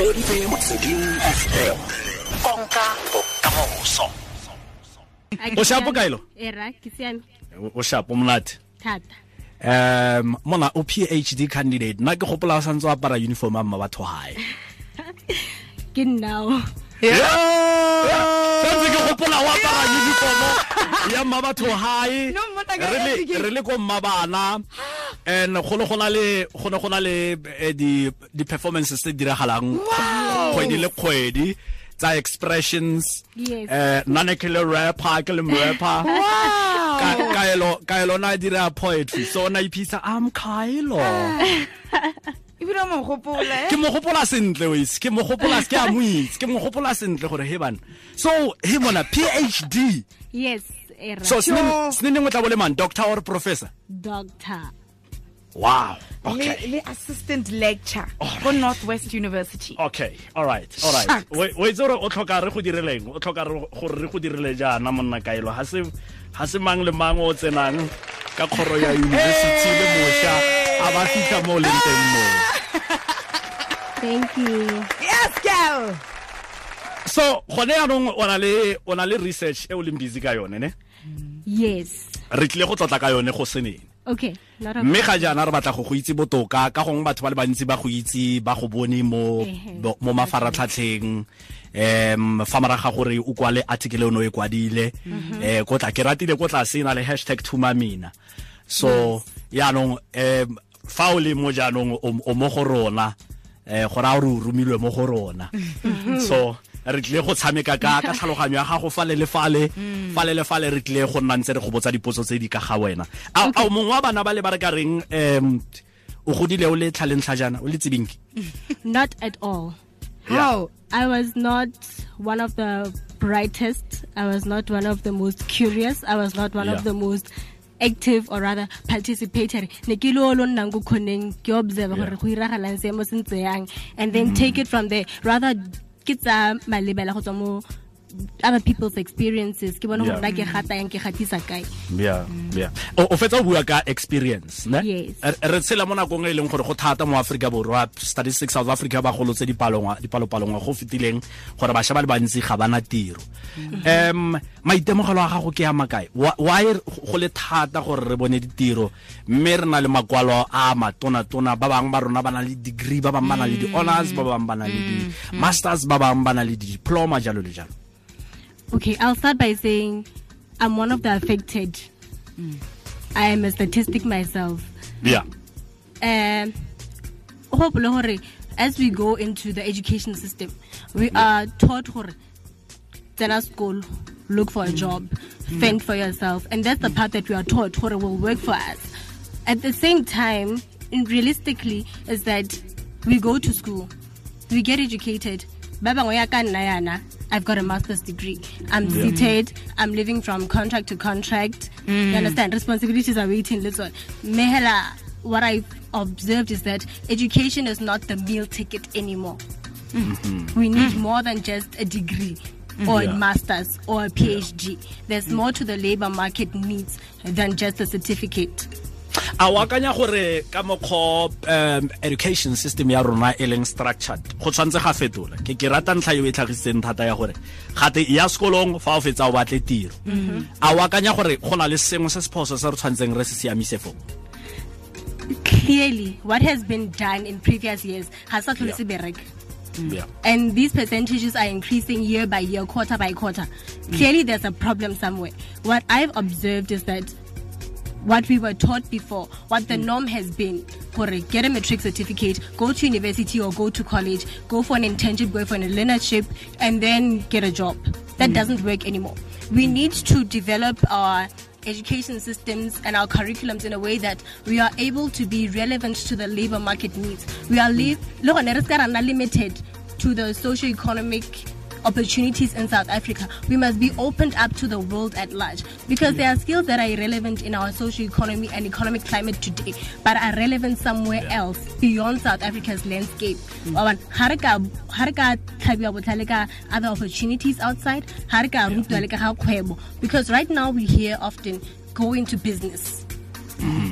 Ready Motsweding FM konka. Bokamoso o shapo kaelo era ke siame o shapo monate um mona o phd candidate. Nna ke gopola o santse o apara uniform a mma batho gae ke nnao. Santse ke gopola o apara uniform ya mabatho ka re le- ko mmabana. And go ne go na le go ne go na le eh, di di performances tse di diragalang kgwedi le kgwedi. Tsa expressions. Eh nane ke le rapper ke le rapper. Ka kaelo kaelo na dira poetry. So na iphisa am kaelo. Ebile o mo gopola ke mo gopola sentle wes ke mo gopola ke a moitse ke mo gopola sentle gore he bana. So he mona phd yes era. So sneng o tla bole man doctor or professor? Doctor. Wow okay. le assistant lecture go northwest university. Okay all right all right. Shucks. we we itse gore o tlhoka re go direleng o tlhoka gore re go direle jaana monna kaelo? Ha se ha se mang le mang o tsenang ka kgoro ya university le mošwa a ba fitlha mo o leng teng mo thank you. Yes girl so gone yaanong o na le o research e o leng busy ka yone ne? Yes. Re tlile go tlotla ka yone go seneng okay a mme ga jaana re batla go go itse botoka ka gongwe batho ba le bantsi ba go itse ba go bone mo mo mafaratlhatlheng. Um fa moraga gore o kwale article ono e kwadile um ko tla ke ratile ko tlase sena na le hashtag tumamina so yaanong um fa o le mo jaanong o o mo go rona um go raya gore o romilwe mo go rona. So re tlile go tshameka ka ka tlhaloganyo ya gago fale le fale fale le fale re tlile go nna ntse re go botsa dipotso tse di ka ga wena a a o mongwe wa bana ba le ba re ka reng um o godile o le tlhalentlha jana o le tsebinki not at all how yeah. I was not one of the brightest. I was not one of the most curious. I was not one Yeah. of the most active or rather participatory. Ne ke lo lo nnang ko khoneng ke observe gore go iragalang seemo se ntse yang and then mm. take it from there. Rather ke tsa malebela go tswa mo other people's experiences. Ke bone gore nna ke gata yang ke gatisa kae. yeah yeah. O fetsa o bua ka experience ne? Yes. re tshela mo nakong e leng gore go thata mo Africa borwa. Statistics South Africa ba golotse dipalongwa dipalopalongwa go fetileng gore bašwa ba le bantsi ga bana tiro. Um maitemogelo a gago ke ya makae? Why- why go le thata gore re bone ditiro mme re na le makwalo a matona-tona. Ba bangwe ba rona ba na le degree ba bangwe ba na le di-honors ba bangwe ba na le di-masters ba bangwe ba na le di-diploma jalo le jalo Okay, I'll start by saying I'm one of the affected. Mm. I am a statistic myself. yeah. Um hopefully as we go into the education system we are taught hore tsena school look for a mm. job mm. fend for yourself and that's the part that we are taught hore will work for us. At the same time in realistically is that we go to school we get educated ba bangwe ya ka nna yana i've got a master's degree. I'm seated. I'm living from contract to contract. You mm. understand? Responsibilities are waiting. Let's mehela what i've observed is that education is not the meal ticket anymore. Mm-hmm. We need mm. more than just a degree mm. or Yeah. a master's or a phd there's more to the labor market needs than just a certificate a akanya gore ka mokgwa um education system ya rona e leng structured go tshwanetse ga fetola. Ke ke rata ntlha eo e tlhagisitseng thata ya gore gate ya sekolong fa o fetsa o batle tiro. A o akanya gore go na le sengwe se se phoso se re tshwanetseng re se siamise clearly what has been done in previous years has not Yeah. yeah. berek yeah. and these percentages are increasing year by year quarter by quarter. Clearly there's a problem somewhere. What i've observed is that what we were taught before, what the norm has been, for get a matric certificate, go to university or go to college, go for an internship, go for an learnership, and then get a job. That mm. doesn't work anymore. We mm. need to develop our education systems and our curriculums in a way that we are able to be relevant to the labor market needs. We are mm. li- look, and it's kind of limited to the socio-economic opportunities in South Africa. We must be opened up to the world at large. Because there are skills that are irrelevant in our socio-economy and economic climate today, but are relevant somewhere else beyond South Africa's landscape. Hmm. Wa bona, ha re ka- ha re ka tlhabiwa botlhale ka other opportunities outside, ha re ka rutwa le ka ga kgwebo. because right now we hear often go into business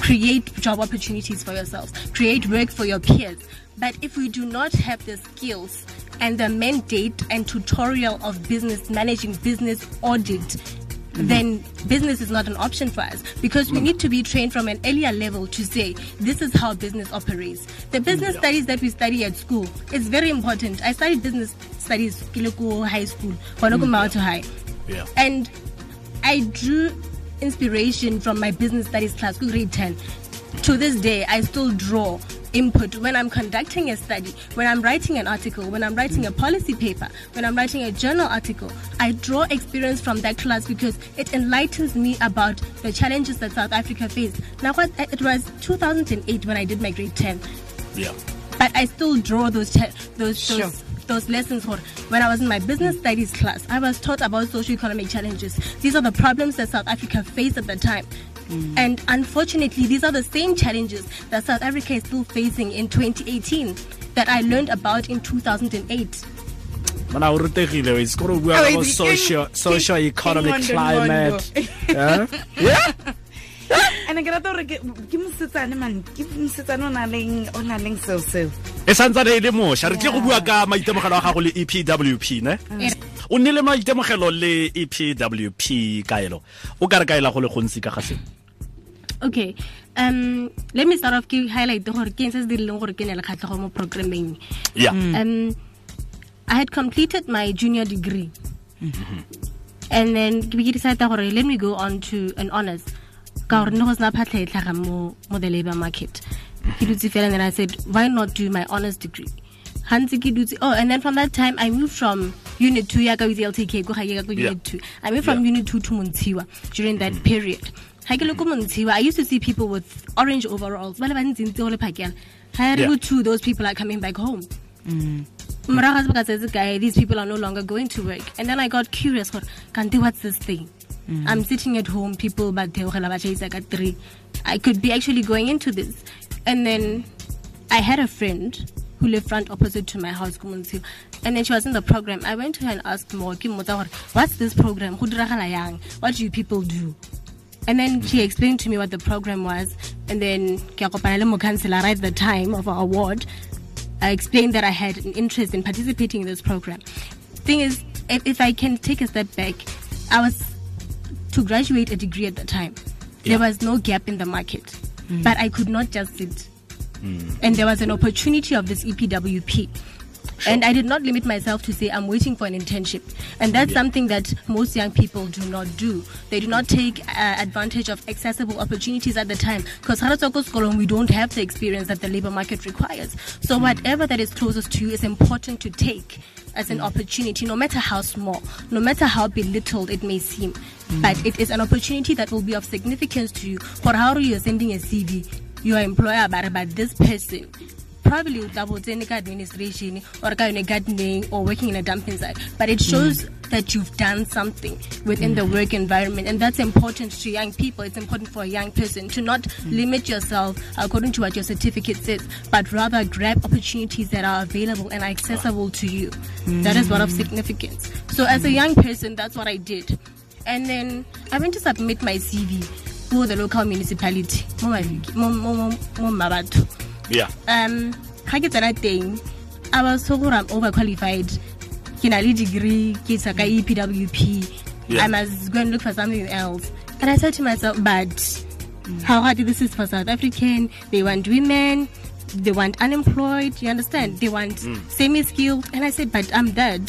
create job opportunities for yourselves, create work for your peers. But if we do not have the skills and the mandate and tutorial of business managing business audit, mm-hmm. then business is not an option for us because we mm. need to be trained from an earlier level to say this is how business operates. The business Yeah. studies that we study at school is very important. I studied business studies Kiloko High School, Honoko mm, Mauto High. Yeah. And I drew inspiration from my business studies class, grade 10. To this day, I still draw input when I'm conducting a study, when I'm writing an article, when I'm writing a policy paper, when I'm writing a journal article. I draw experience from that class because it enlightens me about the challenges that South Africa faced. Now, what it was 2008 when I did my grade 10 Yeah. but I still draw those cha- those Sure. Those, lessons for when I was in my business studies class. I was taught about socio-economic challenges. These are the problems that South Africa faced at the time. Mm. And unfortunately, these are the same challenges that South Africa is still facing in 2018 that I learned about in 2008. Mana o rutegile o itse kore o bua Oh, ka it's- social social economic climate. Ngondo. Eh? Yeah. and ke rata gore ke ke mosetsane man ke mosetsane o na leng o na leng seo seo e santsane e le mošwa re tle go bua ka maitemogelo a gago le epwp ne Yeah. o nnile maitemogelo le epwp kaelo o ka re kaela go le gontsi ka ga seo Okay. Um, let me start off ke highlight gore ke eng se se dirileng gore ke ne le kgatlhego mo programming. yeah Um, I had completed my junior degree. And then ke decided ke decide gore let me go on to an honors. Ka gore ne go sena phatlha e tlhaga mo the labor market. Ke dutse fela and then I said why not do my honors degree? Ke dutse oh and then from that time I moved from unit 2 ya ka with LTK go ga ke ka Yeah. unit 2. I moved from Yeah. unit 2 to Montshiwa during that mm-hmm. period. Ha ke le ko Montshiwa I used to see people with orange overalls. Ba le bantsi ntse go le phakela. Ha re go two those people are coming back home. Mm. Morago ga sebaka se se kae, these people are no longer going to work and then i got curious kante what's this thing Mm. i'm sitting at home people chaisa ka three. I could be actually going into this. And then i had a friend who lived front opposite to my house and then she was in the program. I went to her and asked gore what's this program? What do you people do? And then she explained to me what the program was. And then kopana mo-counselor at the time of our award. I explained that I had an interest in participating in this program. Thing is, if, if I can take a step back, I was to graduate a degree at the time. Yeah. There was no gap in the market, mm. but I could not just sit. Mm. And there was an opportunity of this E And I did not limit myself to say I'm waiting for an internship. And that's something that most young people do not do. They do not take uh, advantage of accessible opportunities at the time. Because we don't have the experience that the labor market requires. So hmm. whatever that is closest to you is important to take as an hmm. opportunity, no matter how small, no matter how belittled it may seem. Hmm. But it is an opportunity that will be of significance to you. For how you are sending a CV, your employer, but, but this person probably would double ka administration or ka gardening or working in a dumping site but it shows that you've done something within the work environment and that's important to young people. It's important for a young person to not limit yourself according to what your certificate says but rather grab opportunities that are available and accessible to you. That is one of significance. So as a young person that's what i did. And then i went to submit my cv for the local municipality mo yeah. Um ga ke tsena teng i was so gore i'm overqualified. Ke na le degree ke sa ka epwp Yeah. i must go and look for something else. And i said to myself but how hard this is for south african? They want women they want unemployed you understand? They want semi-skilled. And i said but i'm that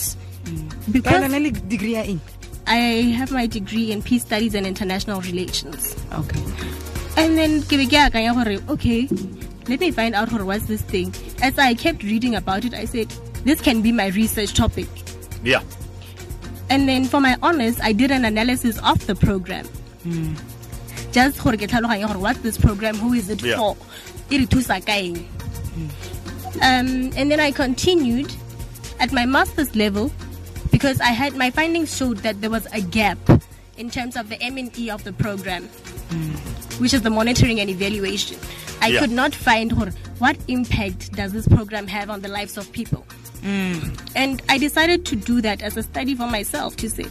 ka because lona le degree ya eng? I have my degree in peace studies and international relations. Okay. And then ke be ke akanya gore okay let me find out gore what's this thing. As i kept reading about it i said this can be my research topic. Yeah. And then for my honors i did an analysis of the program. Just gore ke tlhaloganye gore what's this program who is it Yeah. for? E re thusa ka eng? Um, and then i continued at my master's level because i had my findings showed that there was a gap in terms of the m&e of the program which is the monitoring and evaluation. I Yeah. could not find what impact does this program have on the lives of people. Mm. And I decided to do that as a study for myself to say,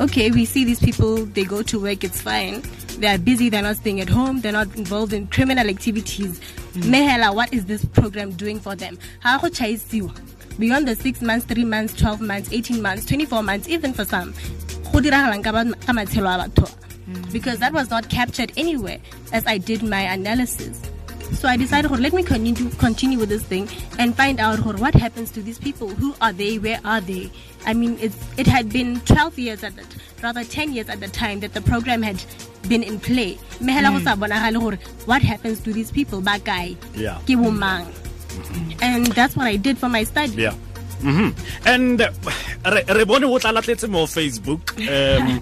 okay, we see these people, they go to work, it's fine. They are busy, they're not staying at home, they're not involved in criminal activities. Mm. mehela what is this program doing for them? Ha go chaisiwa. Beyond the 6 months 3 months 12 months 18 months 24 months even for some go diragalang ka ba- ka matshelo a batho a. because that was not captured anywhere as i did my analysis so I decided, "Hore, let me continue continue with this thing and find out what happens to these people. Who are they? Where are they? I mean, it's, it had been 12 years at that, rather 10 years at the time that the program had been in play. Sa What happens to these people? Ba kae? Yeah. Mang? And that's what I did for my study. yeah mhm and uh, re re bone o tlalatletse mo facebook um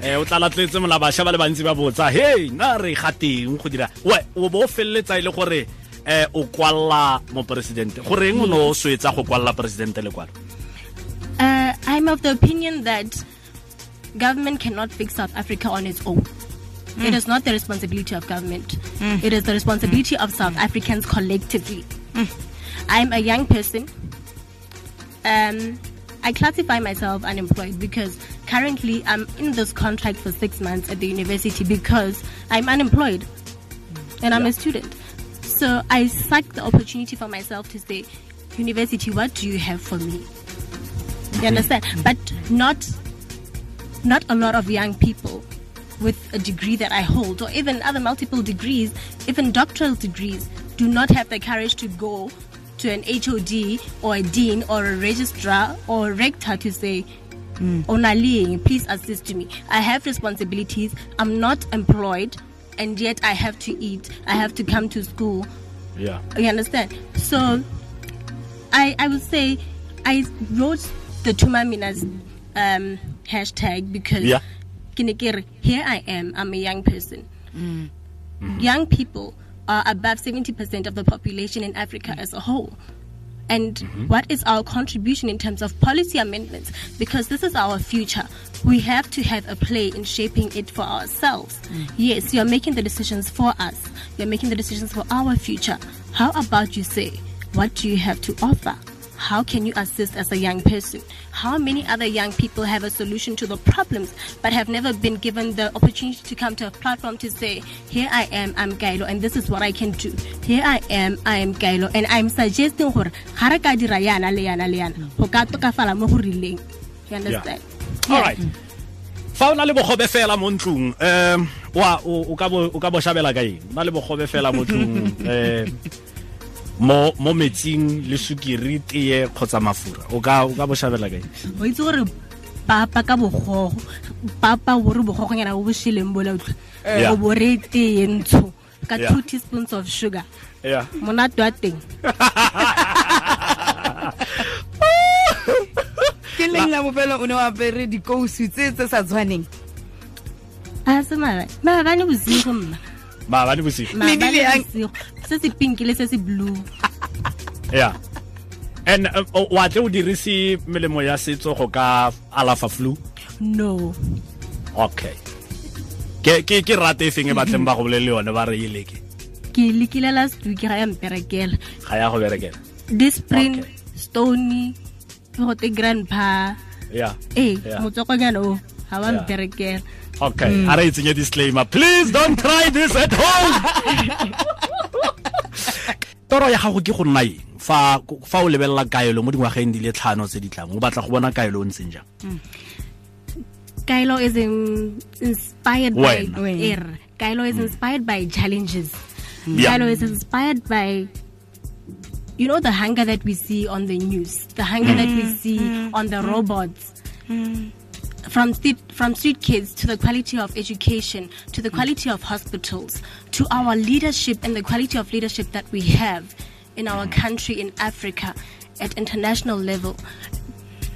eh o tlalatletse mola bašwa ba le bantsi ba botsa hey na re ga teng go dira we o bo feleletsa e le gore eh o kwalla mo presidente goreng o no swetsa go kwalla presidente lekwalo Uh, I'm of the opinion that government cannot fix South Africa on its own. It is not the responsibility of government. It is the responsibility of South Africans collectively. I'm a young person. Um, I classify myself unemployed because currently I'm in this contract for six months at the university because I'm unemployed and I'm a student. So I suck the opportunity for myself to say, University, what do you have for me? You understand? But not not a lot of young people with a degree that I hold, or even other multiple degrees, even doctoral degrees, do not have the courage to go to an HOD or a dean or a registrar or a rector to say, Onali, please assist me. I have responsibilities. I'm not employed, and yet I have to eat. I have to come to school. yeah You understand? So, I I would say I wrote the Thuma Mina's um, hashtag because Yeah. ke ne ke re, here I am. I'm a young person. Young people are above 70% of the population in Africa as a whole. And mm-hmm. what is our contribution in terms of policy amendments? Because this is our future. We have to have a play in shaping it for ourselves. Mm. Yes, you're making the decisions for us. You're making the decisions for our future. How about you say, what do you have to offer? How can you assist as a young person? How many other young people have a solution to the problems but have never been given the opportunity to come to a platform to say, Here I am, I'm Kaelo, and this is what I can do. Here I am, I am Kaelo, and I'm suggesting gore ga re ka dira yana le yana le yana go ka tokafala mo go rileng. You understand? all right fa o na le bogobe fela mo ntlong um o ka bo shabela ka eng na le bogobe fela mo ntlong um mo mo metsing le sukiri tee kgotsa mafura. O ka o ka bo shabela ka eng o itse gore papa ka bogogo papa gore bogogonyana bo bo bosheleng bola utlwa o bo re tee ntsho ka Yeah. two teaspoons of sugar. Yeah. Monate wa teng. Ke leng la bofelo o ne wa apere dikousu tse tse sa tshwaneng? A se maabane maabane bosigo mma maabane bosigo se se pink le se se blue. Yeah. And uh, o- wa tle o dirise melemo ya setso go ka alafa flu? No. Okay. Ke ke ke rate e feng e batleng ba go bolele yone ba re e leke? Ke lekile last week ga ya mperekela ga ya go berekela. Disprin Okay. stony gote grandpa. Yeah. Ee Yeah. motsokonyana o ga wa Yeah. Mperekela Okay, hmm. a re itsenye disclaimer. Please don't try this at home. Toro ya gago ke go nna eng fa fa o lebelela kaelo mo dingwageng di le tlhano tse di tlang o batla go bona kaelo o ntseng jang hmm. Kaelo is in, inspired by Wena. Wena. er, Kaelo is hmm. inspired by challenges. Yeah. Kaelo is inspired by you know the hunger that we see on the news, the hunger that we see on the robots. From street, from street kids to the quality of education, to the quality of hospitals, to our leadership and the quality of leadership that we have in our mm. country, in Africa, at international level.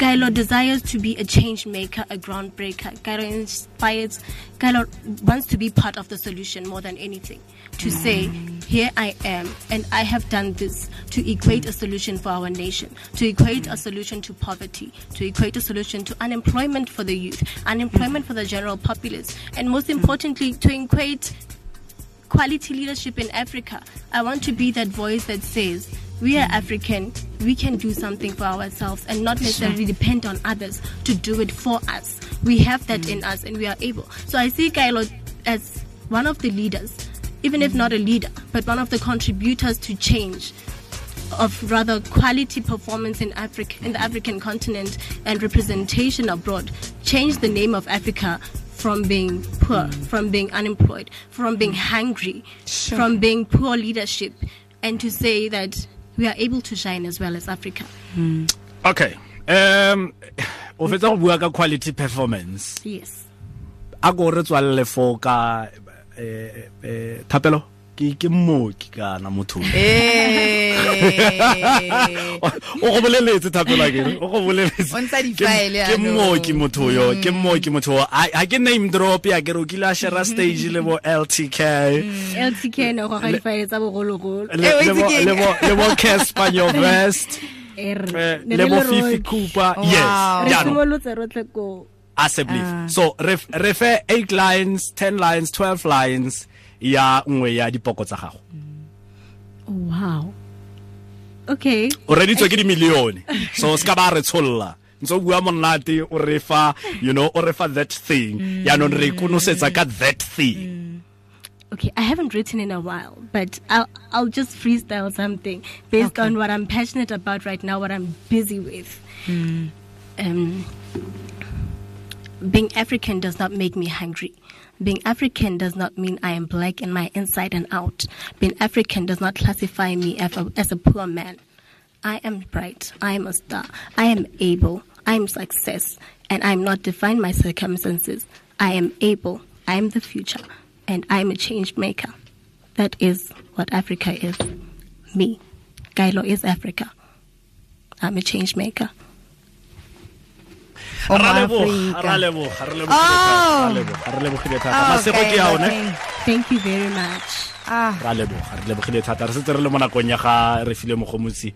Kaelo desires to be a change maker, a groundbreaker. Kaelo inspires, Kaelo wants to be part of the solution more than anything. To say, here I am, and I have done this to equate a solution for our nation, to equate a solution to poverty, to equate a solution to unemployment for the youth, unemployment for the general populace, and most importantly, to equate quality leadership in Africa. I want to be that voice that says, we are African, we can do something for ourselves and not necessarily depend on others to do it for us. We have that in mm. us and we are able. So I see Kaelo as one of the leaders even if mm. not a leader, but one of the contributors to change of rather quality performance in Africa, in the African continent, and representation abroad. Change the name of Africa from being poor, mm. from being unemployed, from being hungry, Sure. from being poor leadership, and to say that we are able to shine as well as Africa. okay um o fetsa go bua ka quality performance Yes. a ko re tswalele fo ka eh, eh, thapelo ke ke mmoki kana motho. Eh. o go boleletse thapelo akere. O go boleletse. On ntsha Ke- di-file ke mmoki motho yo ke mmoki motho a a ke name drop ya ke re o kile a share stage le bo LTK LTK no go ga difaele tsa bogologolo. le Eh, le bo- le bo- le bo Casper your best le bo Fifi rotlhe. Cooper. Wow. yes Re jaanong. simolotse rotlhe ko Assembly. Uh, so ref, refer fe 8 lines 10 lines 12 lines ya nngwe ya dipoko tsa gago. Oh, wow. Okay. o reditswe ke eh, dimilione. So se ka ba re tsholla. Ntse o bua monate o re fa you know o re fa that thing. Mm. Yaanong re konosetsa ka that thing. Mm. Okay, I haven't written in a while, but I'll I'll just freestyle something based on what I'm passionate about right now, what I'm busy with. Mm. Um, being African does not make me hungry. Being African does not mean I am black in my inside and out. Being African does not classify me as a, as a poor man. I am bright. I am a star. I am able. I am success. And I am not defined by circumstances. I am able. I am the future. And I am a change maker. That is what Africa is. Me. Kaelo is Africa. I'm a change maker. O ra leboga ra leboga re lebogile thata masego ke Kaelo, thank- Thank you very much. Ah. ra leboga re lebogile thata. Re setse re le mo nakong ya ga re file mogomotsi